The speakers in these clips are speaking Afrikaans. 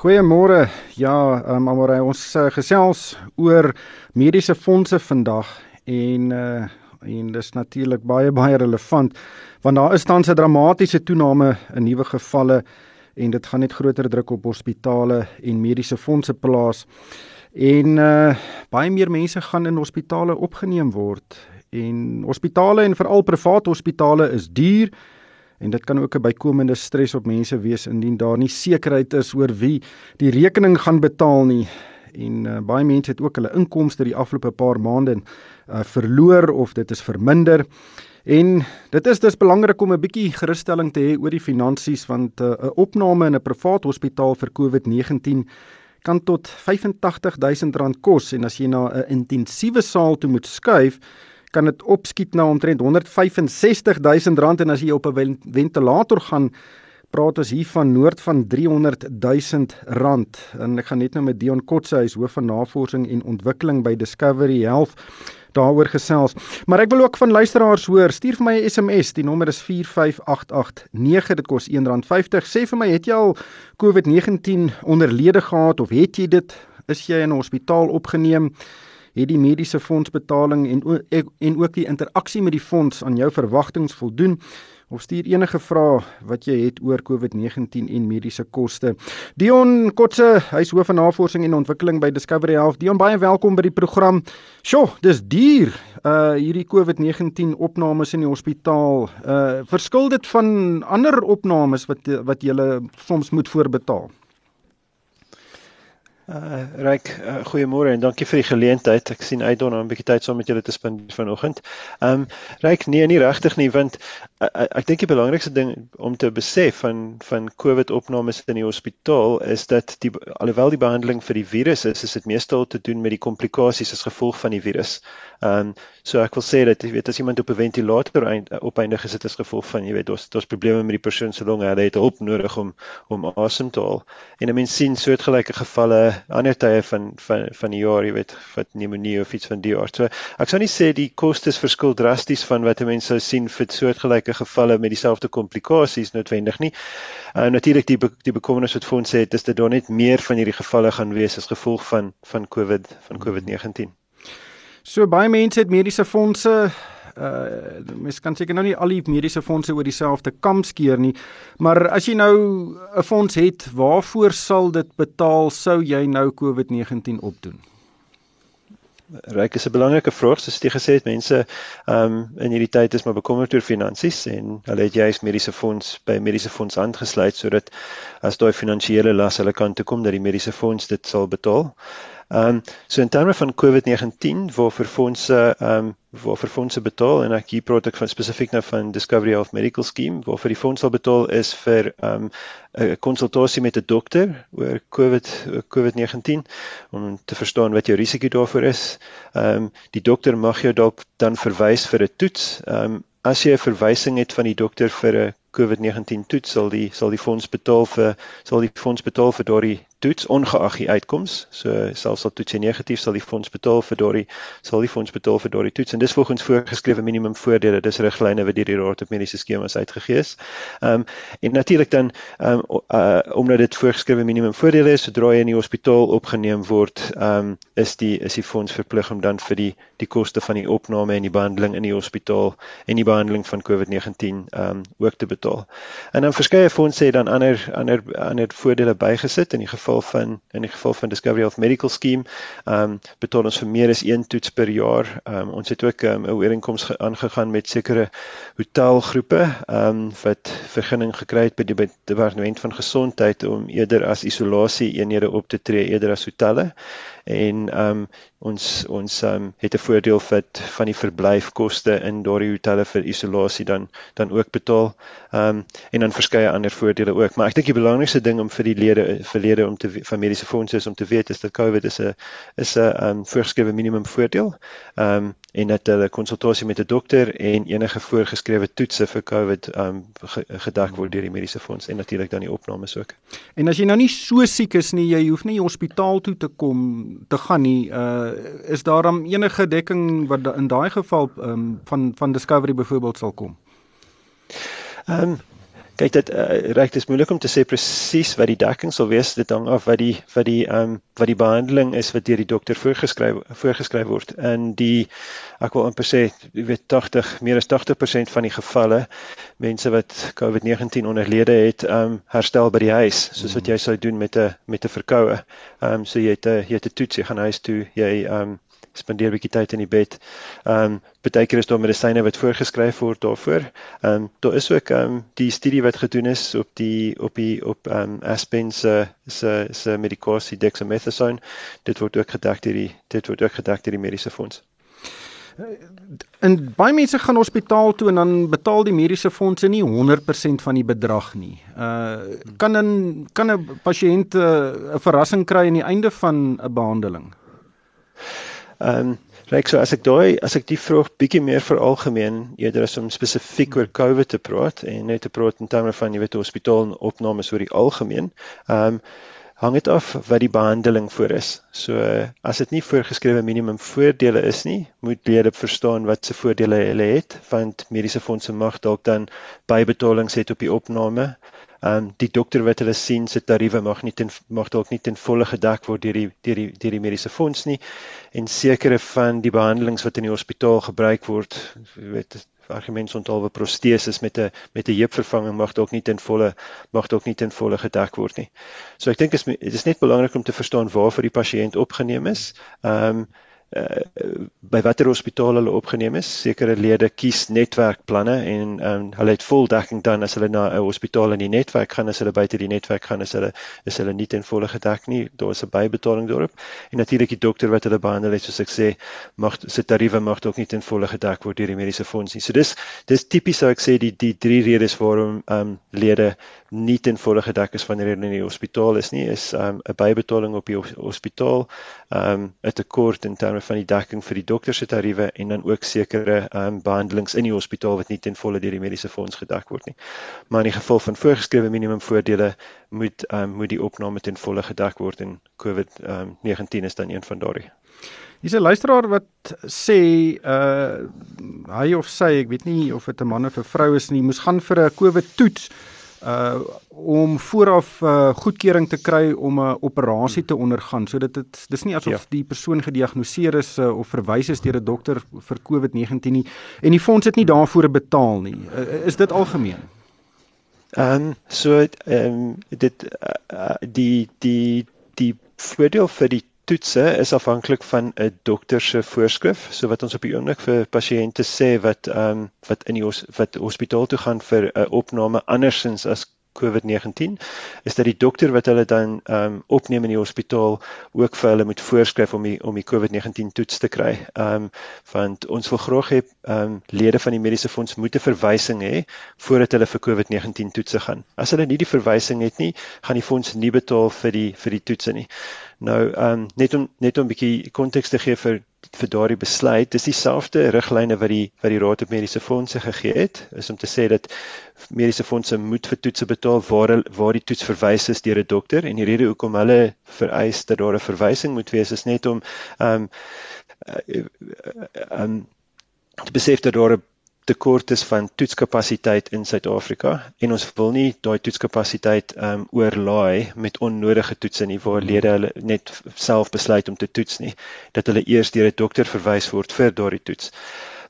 Goeiemôre. Ja, um, maar ons uh, gesels oor mediese fondse vandag en uh en dis natuurlik baie baie relevant want daar is tans 'n dramatiese toename in nuwe gevalle en dit gaan net groter druk op hospitale en mediese fondse plaas. En uh baie meer mense gaan in hospitale opgeneem word en hospitale en veral private hospitale is duur en dit kan ook 'n bykomende stres op mense wees indien daar nie sekerheid is oor wie die rekening gaan betaal nie. En uh, baie mense het ook hulle inkomste die afgelope paar maande uh, verloor of dit is verminder. En dit is dus belangrik om 'n bietjie gerusstelling te hê oor die finansies want uh, 'n opname in 'n privaat hospitaal vir COVID-19 kan tot R85000 kos. En as jy na 'n intensiewe saal toe moet skuif kan dit opskiet na omtrent 165 000 rand en as jy op 'n ventilator gaan praat ons hier van noord van 300 000 rand en ek gaan net nou met Dion Kotse hy is hoof van navorsing en ontwikkeling by Discovery Health daaroor gesels. Maar ek wil ook van luisteraars hoor, stuur vir my 'n SMS, die nommer is 45889, dit kos R1.50. Sê vir my, het jy al COVID-19 onderlede gehad of het jy dit? Is jy in 'n hospitaal opgeneem? Het die mediese fondsbetaling en en ook die interaksie met die fonds aan jou verwagtinge voldoen of stuur enige vrae wat jy het oor COVID-19 en mediese koste. Dion Kotse, hy's hoof van navorsing en ontwikkeling by Discovery Health. Dion, baie welkom by die program. Sjoe, dis duur. Uh hierdie COVID-19 opnames in die hospitaal. Uh verskil dit van ander opnames wat wat jy soms moet voorbetaal? Uh Ryk, uh, goeiemôre en dankie vir die geleentheid. Ek sien uit daarna om 'n bietjie tyd saam met julle te spandeer vanoggend. Um Ryk, nee, nie regtig nie, want ek dink die belangrikste ding om te besef van van COVID opnames in die hospitaal is dat die alhoewel die behandeling vir die virus is, is dit meestal te doen met die komplikasies as gevolg van die virus. Um so ek wil sê dat jy weet as iemand op 'n ventilator eind, opeindig is dit as gevolg van jy weet daar's daar's probleme met die persoon se longe, hulle het hulp nodig om om asem te haal. En mense sien soortgelyke gevalle ander tye van van van die jaar, jy weet, wat pneumonie of iets van die aard. So ek sou nie sê die kostes verskil drasties van wat mense sou sien vir soortgelyke gevalle met dieselfde komplikasies noodwendig nie. Uh natuurlik die die bekommernis wat fonds sê, dis dit daar net meer van hierdie gevalle gaan wees as gevolg van van COVID van COVID-19. So baie mense het mediese fondse uh mens kan seker nou nie al die mediese fondse oor dieselfde kam skeer nie, maar as jy nou 'n fonds het, waarvoor sal dit betaal sou jy nou COVID-19 opdoen? Ryk is 'n belangrike vraag, soos jy gesê het, mense um, in hierdie tyd is maar bekommerd oor finansies en hulle het juist mediese fonds by mediese fonds aangesluit sodat as daai finansiële las hulle kan toe kom dat die mediese fonds dit sal betaal. Ehm um, so in terme van COVID-19 waar vir fondse ehm um, waar vir fondse betaal en ek hier praat ek van spesifiek nou van Discovery Health Medical Scheme waar vir die fonds sal betaal is vir ehm um, 'n konsultasie met 'n dokter oor COVID COVID-19 om te verstaan wat jou risiko daarvoor is. Ehm um, die dokter mag jou dalk dan verwys vir 'n toets. Ehm um, as jy 'n verwysing het van die dokter vir 'n COVID-19 toets sal die sal die fonds betaal vir sal die fonds betaal vir daardie toets ongeag die uitkoms. So selfs al toets jy negatief sal die fonds betaal vir daardie sal die fonds betaal vir daardie toets en dis volgens voorgeskrewe minimum voordele. Dis riglyne wat deur die Raad op Mediese Skemas uitgegee is. Ehm um, en natuurlik dan ehm um, uh, omdat dit voorgeskrewe minimum voordele is, sodra jy in die hospitaal opgeneem word, ehm um, is die is die fonds verplig om dan vir die die koste van die opname en die behandeling in die hospitaal en die behandeling van COVID-19 ehm um, ook te betaal. En dan verskeie fondse het dan ander ander ander voordele bygesit in die geval geval van in die geval van Discovery Health Medical Scheme, ehm um, betaal ons vir meer as een toets per jaar. Ehm um, ons het ook ehm, 'n um, ooreenkoms aangegaan met sekere hotelgroepe ehm um, wat vergunning gekry het by die departement van gesondheid om eerder as isolasie eenhede op te tree eerder as hotelle en ehm um, ons ons um, het 'n voordeel wat van die verblyfkoste in daardie hotelle vir isolasie dan dan ook betaal. Ehm um, en dan verskeie ander voordele ook. Maar ek dink die belangrikste ding om vir die lede verlede om te van mediese fondse is om te weet is dat COVID is 'n is 'n um, voorgeskrewe minimum voordeel. Ehm um, en dat hulle konsultasie met 'n dokter en enige voorgeskrewe toetse vir COVID ehm um, gedek word deur die mediese fonds en natuurlik dan die opnames ook. En as jy nou nie so siek is nie, jy hoef nie hospitaal toe te kom te gaan nie. Uh is daar dan enige dekking wat in daai geval um, van van Discovery byvoorbeeld sal kom? Ehm um, kyk dit uh, reik dis moeilik om te sê presies wat die dekking sal wees. Dit hang af wat die wat die ehm um, wat die behandeling is wat deur die dokter voorgeskryf voorgeskryf word. En die ek wil amper sê jy weet 80 meer as 80% van die gevalle mense wat COVID-19 onderlede het ehm um, herstel by die huis soos wat jy sou doen met 'n met 'n verkoue. Ehm um, so jy het 'n jy het 'n toets jy gaan huis toe jy ehm um, spandeer 'n bietjie tyd in die bed. Ehm um, baie keer is daar medisyne wat voorgeskryf word daarvoor. Ehm um, daar is ook ehm um, die studie wat gedoen is op die op die op ehm um, Aspen se se se medikasie dexamethasone. Dit word ook gedek deur die dit word ook gedek deur die mediese fonds. En baie mense gaan hospitaal toe en dan betaal die mediese fondse nie 100% van die bedrag nie. Uh kan 'n kan 'n pasiënt uh, 'n uh, verrassing kry aan die einde van 'n behandeling? Ehm um, reik so as ek daai as ek die vraag bietjie meer vir algemeen eerder as om spesifiek oor COVID te praat en net te praat in terme van jy weet hospitaal en opnames oor die algemeen. Ehm um, hang dit af wat die behandeling voor is. So as dit nie voorgeskrewe minimum voordele is nie, moet lede verstaan wat se voordele hulle het want mediese fondse mag dalk dan bybetalings het op die opname Ehm um, die dokter wat hulle sien se tariewe mag nie ten mag dalk nie ten volle gedek word deur die deur die deur die mediese fonds nie en sekere van die behandelings wat in die hospitaal gebruik word, weet argumente ontalwe proteses met 'n met 'n heupvervanging mag dalk nie ten volle mag dalk nie ten volle gedek word nie. So ek dink dit is, is net belangrik om te verstaan waarvoor die pasiënt opgeneem is. Ehm um, uh, by watter hospitaal hulle opgeneem is. Sekere lede kies netwerkplanne en um, hulle het voldekking dan as hulle na 'n hospitaal in die netwerk gaan, as hulle buite die netwerk gaan, is hulle is hulle nie ten volle gedek nie. Daar is 'n bybetaling daarop. En natuurlik die dokter wat hulle behandel het, soos ek sê, mag se tariewe mag ook nie ten volle gedek word deur die mediese fonds nie. So dis dis tipies sou ek sê die die drie redes waarom ehm um, lede nie ten volle gedek is wanneer hulle in die hospitaal is nie, is ehm um, 'n bybetaling op die hospitaal, ehm um, 'n tekort in terme van die dekking vir die dokter se tariewe en dan ook sekere ehm um, behandelings in die hospitaal wat nie ten volle deur die mediese fonds gedek word nie. Maar in die geval van voorgeskrewe minimum voordele moet ehm um, moet die opname ten volle gedek word en COVID ehm um, 19 is dan een van daardie. Hier's 'n luisteraar wat sê uh hy of sy, ek weet nie of dit 'n man of 'n vrou is nie, moes gaan vir 'n COVID toets uh om vooraf uh goedkeuring te kry om 'n operasie te ondergaan sodat dit dis nie asof ja. die persoon gediagnoseer is uh, of verwys is deur 'n dokter vir COVID-19 nie en die fonds het nie daarvoor betaal nie. Uh, is dit algemeen? Ehm um, so ehm um, dit uh, uh, die die die voordeel vir die toetse is afhanklik van 'n dokter se voorskrif. So wat ons op die oomblik vir pasiënte sê wat ehm um, wat in die hos, wat hospitaal toe gaan vir 'n uh, opname andersins as COVID-19 is dat die dokter wat hulle dan ehm um, opneem in die hospitaal ook vir hulle moet voorskryf om die om die COVID-19 toets te kry. Ehm um, want ons wil graag hê ehm um, lede van die mediese fonds moet 'n verwysing hê voordat hulle vir COVID-19 toetse gaan. As hulle nie die verwysing het nie, gaan die fonds nie betaal vir die vir die toetse nie. Nou ehm um, net om net om 'n bietjie konteks te gee vir vir daardie besluit, dis dieselfde riglyne wat die wat die Raad op Mediese Fondse gegee het, is om te sê dat mediese fondse moet vir toetse betaal waar waar die toets verwys is deur 'n dokter. En die rede hoekom hulle vereis dat daar 'n verwysing moet wees is net om ehm um, ehm um, te besef dat daar 'n tekort is van toetskapasiteit in Suid-Afrika en ons wil nie daai toetskapasiteit ehm um, oorlaai met onnodige toetse nie waar lede hulle net self besluit om te toets nie. Dat hulle eers deur 'n dokter verwys word vir daardie toets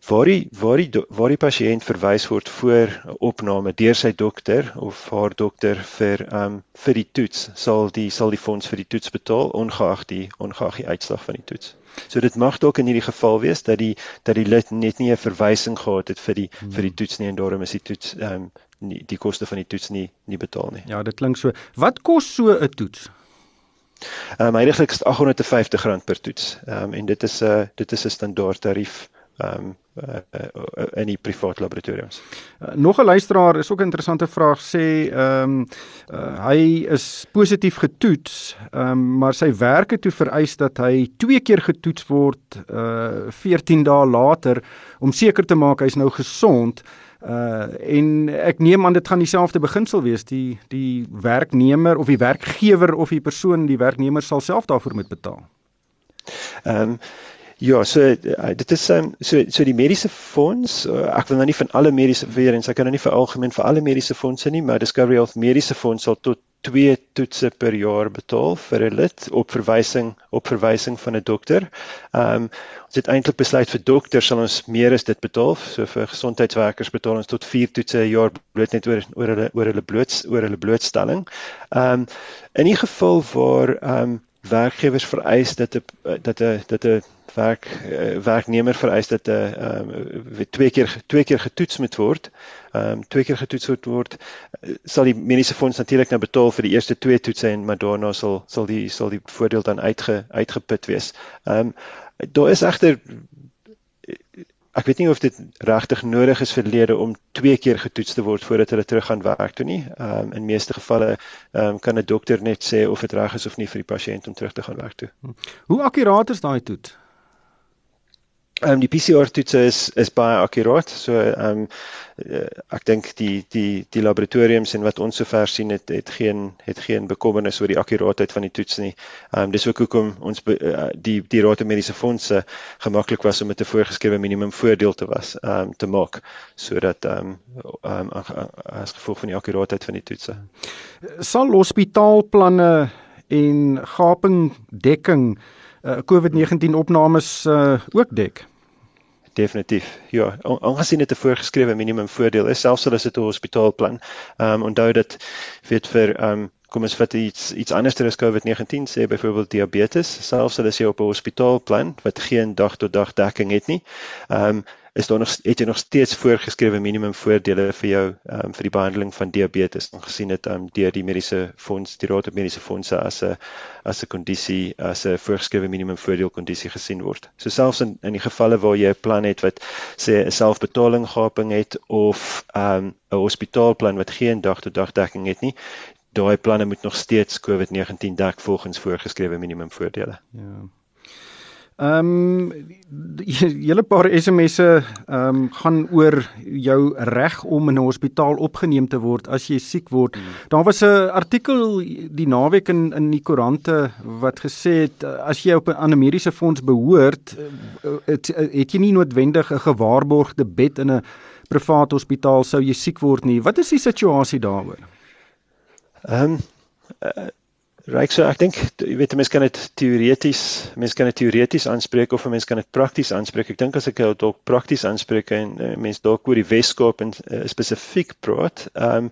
waar die waar die waar die pasiënt verwys word voor opname deur sy dokter of haar dokter vir ehm um, vir die toets sal die sal die fonds vir die toets betaal ongeag die ongeag die uitslag van die toets. So dit mag dalk in hierdie geval wees dat die dat die lid net nie 'n verwysing gehad het vir die hmm. vir die toets nie en daarom is die toets ehm um, nie die koste van die toets nie nie betaal nie. Ja, dit klink so. Wat kos so 'n toets? Ehm um, eintlik is dit R850 per toets. Ehm um, en dit is 'n uh, dit is 'n standaard tarief um, uh, uh, in die privaat laboratoriums. Uh, nog 'n luisteraar is ook 'n interessante vraag sê ehm um, uh, hy is positief getoets, ehm um, maar sy werk het toe vereis dat hy twee keer getoets word uh 14 dae later om seker te maak hy's nou gesond. Uh en ek neem aan dit gaan dieselfde beginsel wees die die werknemer of die werkgewer of die persoon die werknemer sal self daarvoor moet betaal. Ehm um, Ja, so uh, dit is um, so so die mediese fonds, uh, ek wil nou nie van alle mediese weer en ek kan nou nie vir algemeen vir alle mediese fondse nie, maar Discovery Health mediese fonds sal tot twee toetse per jaar betaal vir 'n lid op verwysing op verwysing van 'n dokter. Ehm um, ons het eintlik besluit vir dokters sal ons meer as dit betaal. So vir gesondheidswerkers betaal ons tot 4 toetse 'n jaar bloot net oor oor hulle oor hulle bloot oor hulle blootstelling. Ehm um, in die geval waar ehm um, werkgewers vereis dat 'n dat 'n dat 'n werk uh, werknemer vereis dat 'n uh, um, twee keer twee keer getoets moet word. Ehm um, twee keer getoets moet word, uh, sal die mediese fonds natuurlik nou betaal vir die eerste twee toetse en maar daarna sal sal die sal die voordeel dan uitge uitgeput wees. Ehm um, daar is egter ek weet nie of dit regtig nodig is vir lede om twee keer getoets te word voordat hulle terug gaan werk toe nie. Ehm um, in meeste gevalle ehm um, kan 'n dokter net sê of dit reg is of nie vir die pasiënt om terug te gaan werk toe. Hoe akkuraat is daai toets? Ehm um, die PCR toets is is baie akkuraat. So ehm um, ek dink die die die laboratoriums en wat ons sover sien het het geen het geen bekommernis oor die akkuraatheid van die toets nie. Ehm um, dis ook hoekom ons be, uh, die die Raad Mediese Fondse gemaklik was om met 'n voorgeskrewe minimum voordeel te was ehm um, te maak sodat ehm um, um, as gevolg van die akkuraatheid van die toetse. Sal hospitaalplanne en gaping dekking uh, COVID-19 opnames uh, ook dek? Definitief. Ja, aangesien dit 'n voorgeskrewe minimum voordeel is, selfs al is dit 'n hospitaalplan. Ehm um, onthou dat weet vir ehm um, kom ons vat iets iets anders ter as COVID-19 sê byvoorbeeld diabetes, selfs al is jy op 'n hospitaalplan wat geen dag tot dag dekking het nie. Ehm um, is daar nog het jy nog steeds voorgeskrewe minimum voordele vir jou um, vir die behandeling van diabetes aangesien dit um, deur die mediese fonds die raad op mediese fondse as 'n as 'n kondisie as 'n voorgeskrewe minimum voordeel kondisie gesien word. So selfs in in die gevalle waar jy 'n plan het wat sê 'n selfbetaling gaping het of ehm, 'n um, hospitaalplan wat geen dag tot dag dekking het nie, daai planne moet nog steeds COVID-19 dek volgens voorgeskrewe minimum voordele. Ja. Ehm um, julle paar SMS'e ehm um, gaan oor jou reg om in 'n hospitaal opgeneem te word as jy siek word. Hmm. Daar was 'n artikel die naweek in in die koerante wat gesê het as jy op 'n ander mediese fonds behoort, het, het jy nie noodwendig 'n gewaarborgde bed in 'n privaat hospitaal sou jy siek word nie. Wat is die situasie daaroor? Ehm um, Ryk so ek dink jy weet mense kan dit teoreties mense kan dit teoreties aanspreek of mense kan dit prakties aanspreek. Ek dink as ek dit dalk prakties aanspreek en uh, mense dalk oor die Weskaap en uh, spesifiek praat. Ehm um,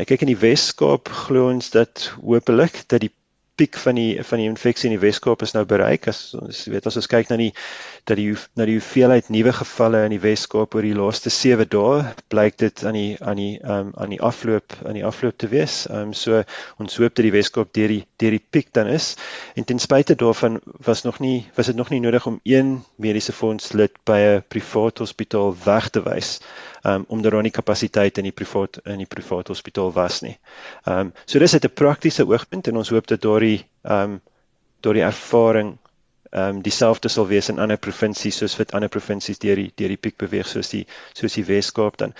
ek kyk in die Weskaap glo ons dat hopelik dat die piek van die van die infeksie in die Weskaap is nou bereik. As ons weet as ons kyk na die dat die na die hoeveelheid nuwe gevalle in die Weskaap oor die laaste 7 dae, blyk dit aan die aan die um, aan die afloop aan die afloop te wees. Ehm um, so ons hoop dat die Weskaap deur die deur die piek dan is. En ten spyte daarvan was nog nie was dit nog nie nodig om een mediese fonds lid by 'n privaat hospitaal weg te wys um, omdat daar nie kapasiteit in die privaat in die privaat hospitaal was nie. Ehm um, so dis uit 'n praktiese oogpunt en ons hoop dat daardie ehm um, daardie ervaring ehm um, dieselfde sal wees in ander provinsies soos wat ander provinsies deur die deur die piek beweeg soos die soos die Wes-Kaap dan.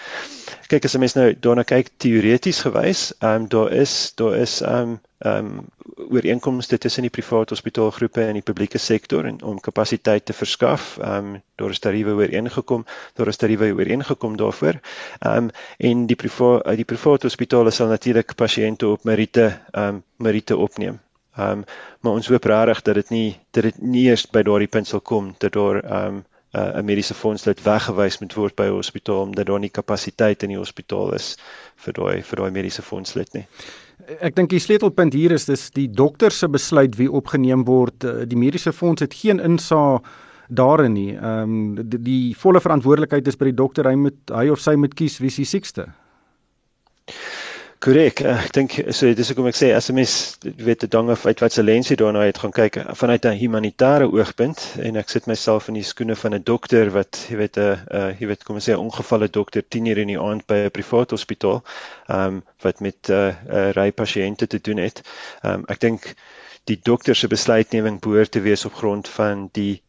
Kyk as 'n mens nou daarna kyk teoreties gewys, ehm um, daar is daar is ehm um, ehm um, ooreenkomste tussen die private hospitaalgroepe en die publieke sektor en om kapasiteit te verskaf. Ehm um, daar is tariewe ooreengekom, daar is tariewe ooreengekom daarvoor. Ehm um, en die private die private hospitale sal natuurlik pasiënte op meriete ehm um, meriete opneem. Ehm um, maar ons hoop regtig dat dit nie dat dit nie eers by daardie punt sal kom dat daar ehm um, 'n mediese fonds lid weggewys moet word by 'n hospitaal omdat daar nie kapasiteit in die hospitaal is vir daai vir daai mediese fonds lid nie. Ek dink die sleutelpunt hier is dis die dokter se besluit wie opgeneem word. Eh, die mediese fonds het geen insaag daarin nie. Ehm um, die, die volle verantwoordelikheid is by die dokter. Hy moet hy of sy moet kies wie die siekste. Korrek. Eh, ek dink so dis hoekom ek sê as 'n mens weet 'n ding of uit wat se lens jy daarna het gaan kyk vanuit 'n humanitêre oogpunt en ek sit myself in die skoene van 'n dokter wat jy weet 'n uh, jy weet kom ons sê 'n ongevalle dokter 10 uur in die aand by 'n privaat hospitaal ehm um, wat met 'n uh, uh, ry pasiënte te doen het. Ehm um, ek dink die dokter se besluitneming behoort te wees op grond van die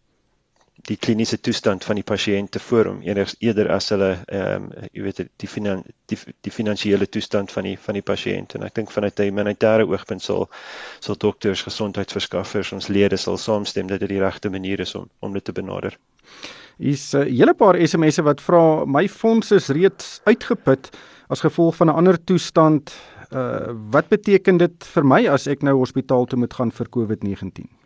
die kliniese toestand van die pasiënte voor hom eerder eerder as hulle ehm um, jy weet die finan, die die finansiële toestand van die van die pasiënt en ek dink vanuit 'n humanitêre oogpunt sal sal dokters, gesondheidsverskaffers, ons lede sal saamstem dat dit die regte manier is om om dit te benader. Is 'n uh, hele paar SMS'e wat vra my fonds is reeds uitgeput as gevolg van 'n ander toestand. Uh wat beteken dit vir my as ek nou hospitaal toe moet gaan vir COVID-19?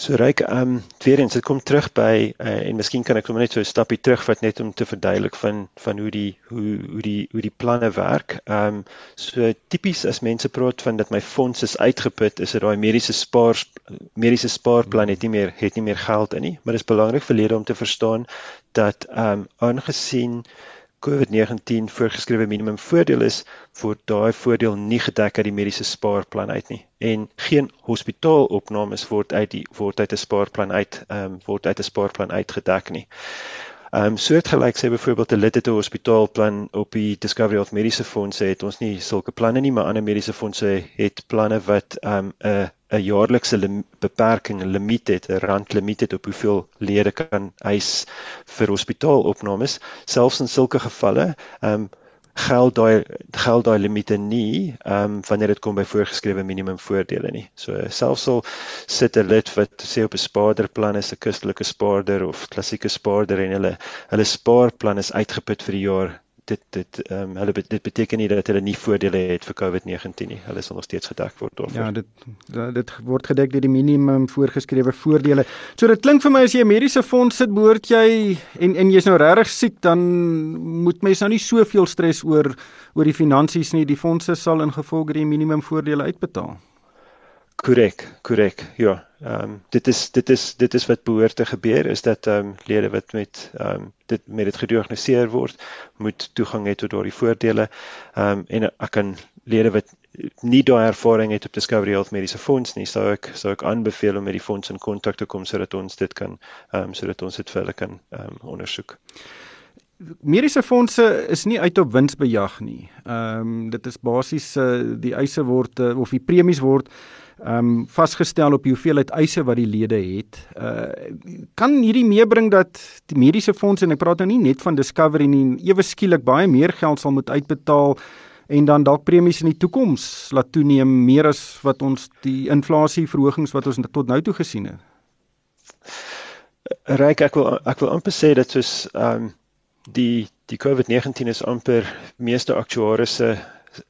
So ryk ehm um, weer eens dit kom terug by uh, en miskien kan ek sommer net so 'n stapie terugvat net om te verduidelik van van hoe die hoe hoe die hoe die planne werk. Ehm um, so tipies as mense praat van dat my fonds is uitgeput, is dit daai mediese spaar mediese spaarplan het nie meer het nie meer geld in nie, maar dit is belangrik vir lede om te verstaan dat ehm um, aangesien COVID-19 voorgeskrewe minimum voordeel is, word daai voordeel nie gedek uit die mediese spaarplan uit nie. En geen hospitaalopnames word uit die word uit 'n spaarplan uit ehm um, word uit 'n spaarplan uitgedek nie. Ehm um, soortgelyk sê byvoorbeeld 'n lid het 'n hospitaalplan op die Discovery Health Mediese Fondse het ons nie sulke planne nie, maar ander mediese fondse het planne wat ehm um, 'n 'n jaarlikse beperking, 'n limiet het, 'n randlimiet het op hoeveel lede kan eis vir hospitaalopnames. Selfs in sulke gevalle, ehm um, geld daai geld daai limite nie ehm um, wanneer dit kom by voorgeskrewe minimum voordele nie. So selfs al sit 'n lid wat sê op 'n spaarderplan is 'n kustelike spaarder of klassieke spaarder en hulle hulle spaarplan is uitgeput vir die jaar dit dit ehm um, hulle dit beteken nie dat hulle nie voordele het vir COVID-19 nie. Hulle sal nog steeds gedek word daarvoor. Ja, dit dit word gedek deur die minimum voorgeskrewe voordele. So dit klink vir my as jy 'n mediese fonds sit, behoort jy en en jy's nou regtig siek, dan moet mens nou nie soveel stres oor oor die finansies nie. Die fondse sal ingevolge die minimum voordele uitbetaal. Korrek, korrek. Ja. Ehm um, dit is dit is dit is wat behoort te gebeur is dat ehm um, lede wat met ehm um, dit met dit gediagnoseer word, moet toegang hê tot daardie voordele. Ehm um, en ek kan lede wat nie daai ervaring het op Discovery Health Mediese Fonds nie, sou ek sou ek aanbeveel om met die fonds in kontak te kom sodat ons dit kan ehm um, sodat ons dit vir hulle kan ehm um, ondersoek. Mediese fondse is nie uit op winsbejag nie. Ehm um, dit is basies uh, die eise word uh, of die premies word ehm um, vasgestel op die hoeveelheid eise wat die lede het. Uh kan hierdie meebring dat die mediese fondse en ek praat nou nie net van Discovery nie, ewe skielik baie meer geld sal moet uitbetaal en dan dalk premies in die toekoms laat toeneem meer as wat ons die inflasieverhogings wat ons tot nou toe gesien het. Ryk ek wil ek wil amper sê dat soos ehm um, die die COVID-19 is amper meeste aktuariese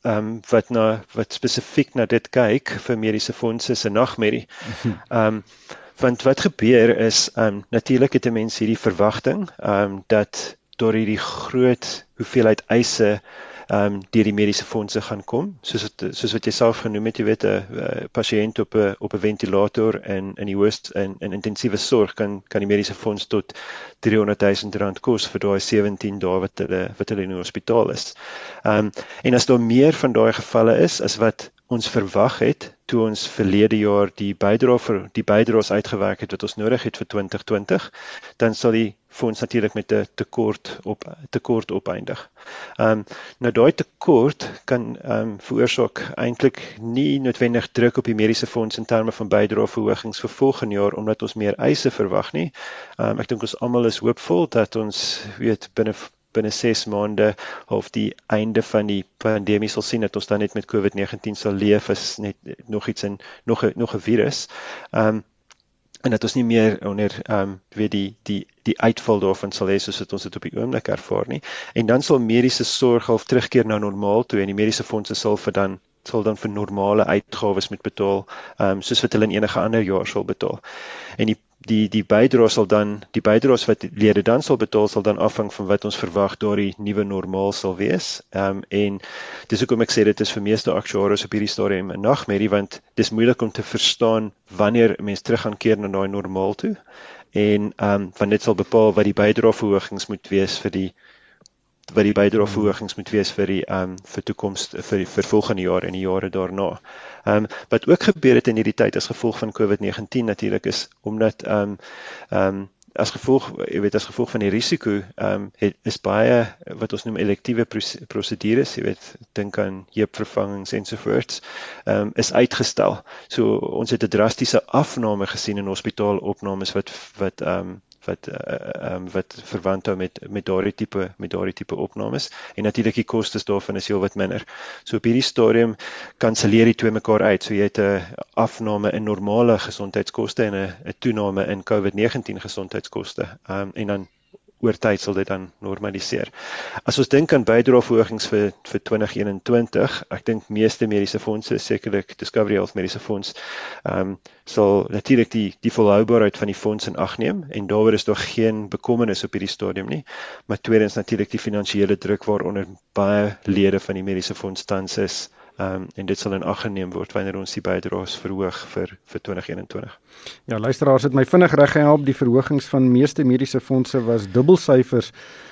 ehm um, wat na wat spesifiek na dit kyk vir mediese fondse se nagmerrie. Ehm um, want wat gebeur is ehm um, natuurlik het 'n mens hierdie verwagting ehm um, dat deur hierdie groot hoeveelheid eise ehm um, deur die mediese fondse gaan kom soos het, soos wat jy self genoem het jy weet 'n pasiënt op 'n op 'n ventilator en in die hoogst in in intensiewe sorg kan kan die mediese fonds tot 300 000 rand kos vir daai 17 dae wat hulle wat hulle in die hospitaal is. Ehm um, en as daar meer van daai gevalle is as wat ons verwag het toe ons verlede jaar die bydrae vir die bydraes uitgewerk het wat ons nodig het vir 2020, dan sal die fonds natuurlik met 'n tekort op tekort opeindig. Ehm um, nou daai tekort kan ehm um, veroorsaak eintlik nie noodwendig druk op die mediese fonds in terme van bydrae verhogings vir volgende jaar omdat ons meer eise verwag nie. Ehm um, ek dink ons almal is hoopvol dat ons weet binne binne 6 maande of die einde van die pandemie sal sien dat ons dan net met COVID-19 sal leef as net nog iets in nog nog 'n virus. Ehm um, en dat ons nie meer onder ehm um, weet die die die uitval daarvan sal hê soos dit ons dit op die oomblik ervaar nie. En dan sal mediese sorg half terugkeer na normaal toe en die mediese fondse sal vir dan sal dan vir normale uitgawes moet betaal, ehm um, soos wat hulle in enige ander jaar sal betaal. En die die die bydraes sal dan die bydraes wat lede dan sal betaal sal dan afhang van wat ons verwag daardie nuwe normaal sal wees. Ehm um, en dis hoekom ek sê dit is vir meeste aktuaries op hierdie stadium 'n nagmerrie want dis moeilik om te verstaan wanneer mense terug gaan keer na daai normaal toe. En ehm um, want dit sal bepaal wat die bydraeverhogings moet wees vir die wat die bydraeverhogings moet wees vir die ehm um, vir toekoms vir vir volgende jaar en die jare daarna. Ehm um, wat ook gebeur het in hierdie tyd as gevolg van COVID-19 natuurlik is omdat ehm um, ehm um, as gevolg jy weet as gevolg van die risiko ehm um, het is baie wat ons noem elektiewe prosedures jy weet dink aan heupvervangings ensovoorts ehm um, is uitgestel. So ons het 'n drastiese afname gesien in hospitaalopnames wat wat ehm um, wat ehm uh, um, wat verwant hou met met daardie tipe met daardie tipe opnames en natuurlik die kostes daarvan is heelwat minder. So op hierdie stadium kanselleer die twee mekaar uit. So jy het 'n afname in normale gesondheidskoste en 'n toename in COVID-19 gesondheidskoste. Ehm um, en dan oor tyd sal dit dan normaliseer. As ons dink aan bydraeverhogings vir vir 2021, ek dink meeste mediese fondse, sekerlik Discovery Health Mediese Fonds, ehm um, sal natuurlik die die volhoubaarheid van die fonds in ag neem en daaroor is daar geen bekommernis op hierdie stadium nie. Maar tweedens natuurlik die finansiële druk waaronder baie lede van die mediese fonds tans is Ehm um, en dit sal in ag geneem word wanneer ons die bydraes verhoog vir vir 2021. Ja, luisteraars het my vinnig reg gehelp. Die verhogings van meeste mediese fondse was dubbelsyfers.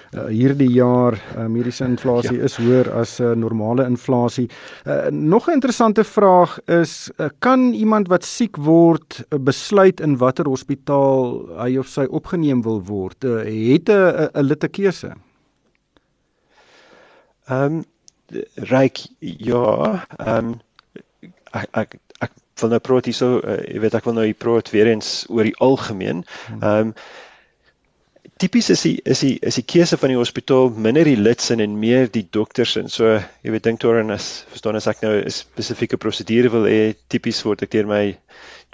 Uh, hierdie jaar uh, mediese inflasie ja. is hoër as uh, normale inflasie. Uh, nog 'n interessante vraag is uh, kan iemand wat siek word uh, besluit in watter hospitaal hy of sy opgeneem wil word? Uh, het 'n 'n lid 'n keuse? Ehm um, ryk ja, ehm um, ek ek ek wil nou praat hierso, uh, jy weet ek wil nou hier praat weer eens oor die algemeen. Hmm. Ehm um, tipies is die is die is die keuse van die hospitaal minder die lidsin en meer die dokters en so jy weet dink toe en as verstaan as ek nou 'n spesifieke prosedure wil hê tipies word ek deur my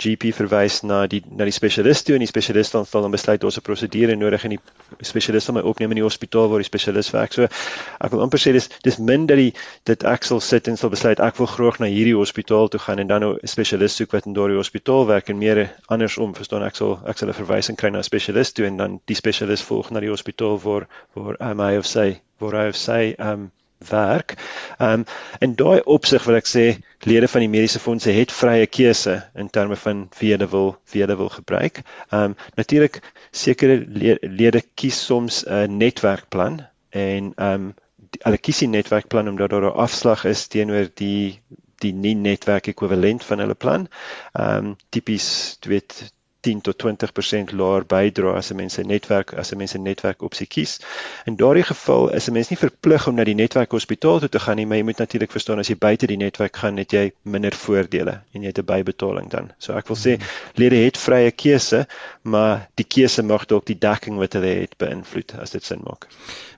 GP verwys na die na die spesialis toe en die spesialis dan sal dan besluit ons 'n prosedure nodig en die spesialis sal my opneem in die hospitaal waar die spesialis werk. So ek wil amper sê dis dis min dat die dit ek sal sit en sal besluit ek wil graag na hierdie hospitaal toe gaan en dan nou 'n spesialis soek wat in daardie hospitaal werk en meer andersom verstaan ek sal ek sal 'n verwysing kry na 'n spesialis toe en dan die spesialis volg na die hospitaal waar waar um, hy of sy waar hy of sy um, werk. Ehm um, en daai opsig wil ek sê lede van die mediese fondse het vrye keuse in terme van wie hulle wil wie hulle wil gebruik. Ehm um, natuurlik sekere lede kies soms 'n netwerkplan en ehm um, hulle kies die netwerkplan omdat daar 'n afslag is teenoor die die nie netwerk ekwivalent van hulle plan. Ehm um, tipies jy weet 10 tot 20% laer bydra as 'n mens 'n netwerk as 'n mens 'n netwerk opsie kies. In daardie geval is 'n mens nie verplig om na die netwerk hospitaal toe te gaan nie, maar jy moet natuurlik verstaan as jy buite die netwerk gaan, het jy minder voordele en jy het 'n bybetaling dan. So ek wil sê lede het vrye keuse, maar die keuse mag dalk die dekking wat hulle het beïnvloed as dit sin maak.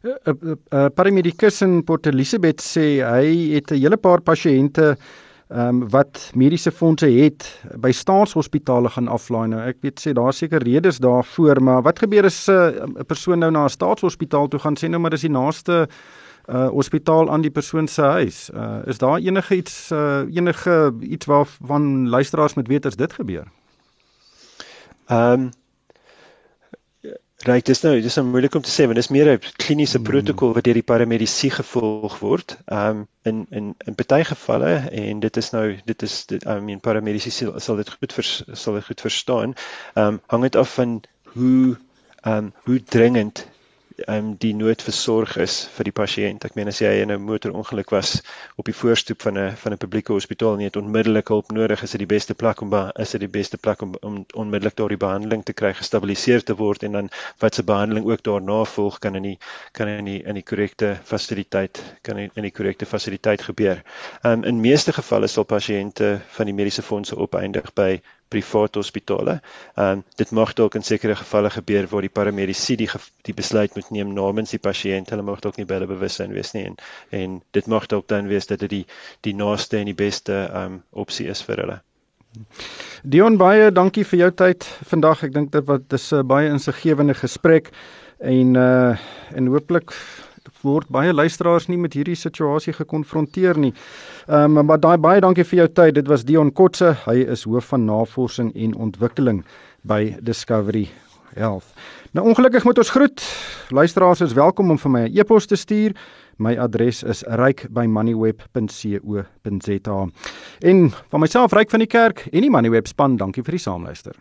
'n uh, uh, uh, Paramedikus in Port Elizabeth sê hy het 'n hele paar pasiënte ehm um, wat mediese fondse het by staatshospitale gaan aflaai nou. Ek weet sê daar seker redes daarvoor maar wat gebeur as eh, 'n uh, persoon nou na 'n staatshospitaal toe gaan? Sê nou maar dis die naaste uh hospitaal aan die persoon se huis. Uh is daar enige iets uh enige iets waarvan luisteraars moet weet as dit gebeur? Ehm um, Right, dis nou, dis nou moeilik om te sê want dis meer 'n kliniese hmm. protokol wat deur die paramedici gevolg word. Um, in in in baie gevalle en dit is nou dit is dit I mean paramedici sal, sal dit goed vers, sal dit goed verstaan. Um, hang dit af van hoe um, hoe dringend um, die noodversorg is vir die pasiënt. Ek meen as jy in 'n motorongeluk was op die voorstoep van 'n van 'n publieke hospitaal en jy het onmiddellik hulp nodig, is dit die beste plek om is dit die beste plek om om onmiddellik daardie behandeling te kry, gestabiliseer te word en dan wat se behandeling ook daarna volg kan in die kan in die in die korrekte fasiliteit kan in die korrekte fasiliteit gebeur. Um, in meeste gevalle sal pasiënte van die mediese fondse opeindig by privaat hospitale. Ehm um, dit mag dalk in sekere gevalle gebeur waar die paramedici die die besluit moet neem namens die pasiënt. Hulle mag dalk nie by hulle bewussyn wees nie en en dit mag dalk dan wees dat dit die die naaste en die beste ehm um, opsie is vir hulle. Dion baie dankie vir jou tyd vandag. Ek dink dit wat dis 'n baie insiggewende gesprek en uh en hooplik word baie luisteraars nie met hierdie situasie gekonfronteer nie. Ehm um, maar daai baie dankie vir jou tyd. Dit was Dion Kotse. Hy is hoof van navorsing en ontwikkeling by Discovery Health. Nou ongelukkig moet ons groet. Luisteraars is welkom om vir my 'n e e-pos te stuur. My adres is ryk@moneyweb.co.za. En van myself ryk van die kerk en die Moneyweb span, dankie vir die saamluister.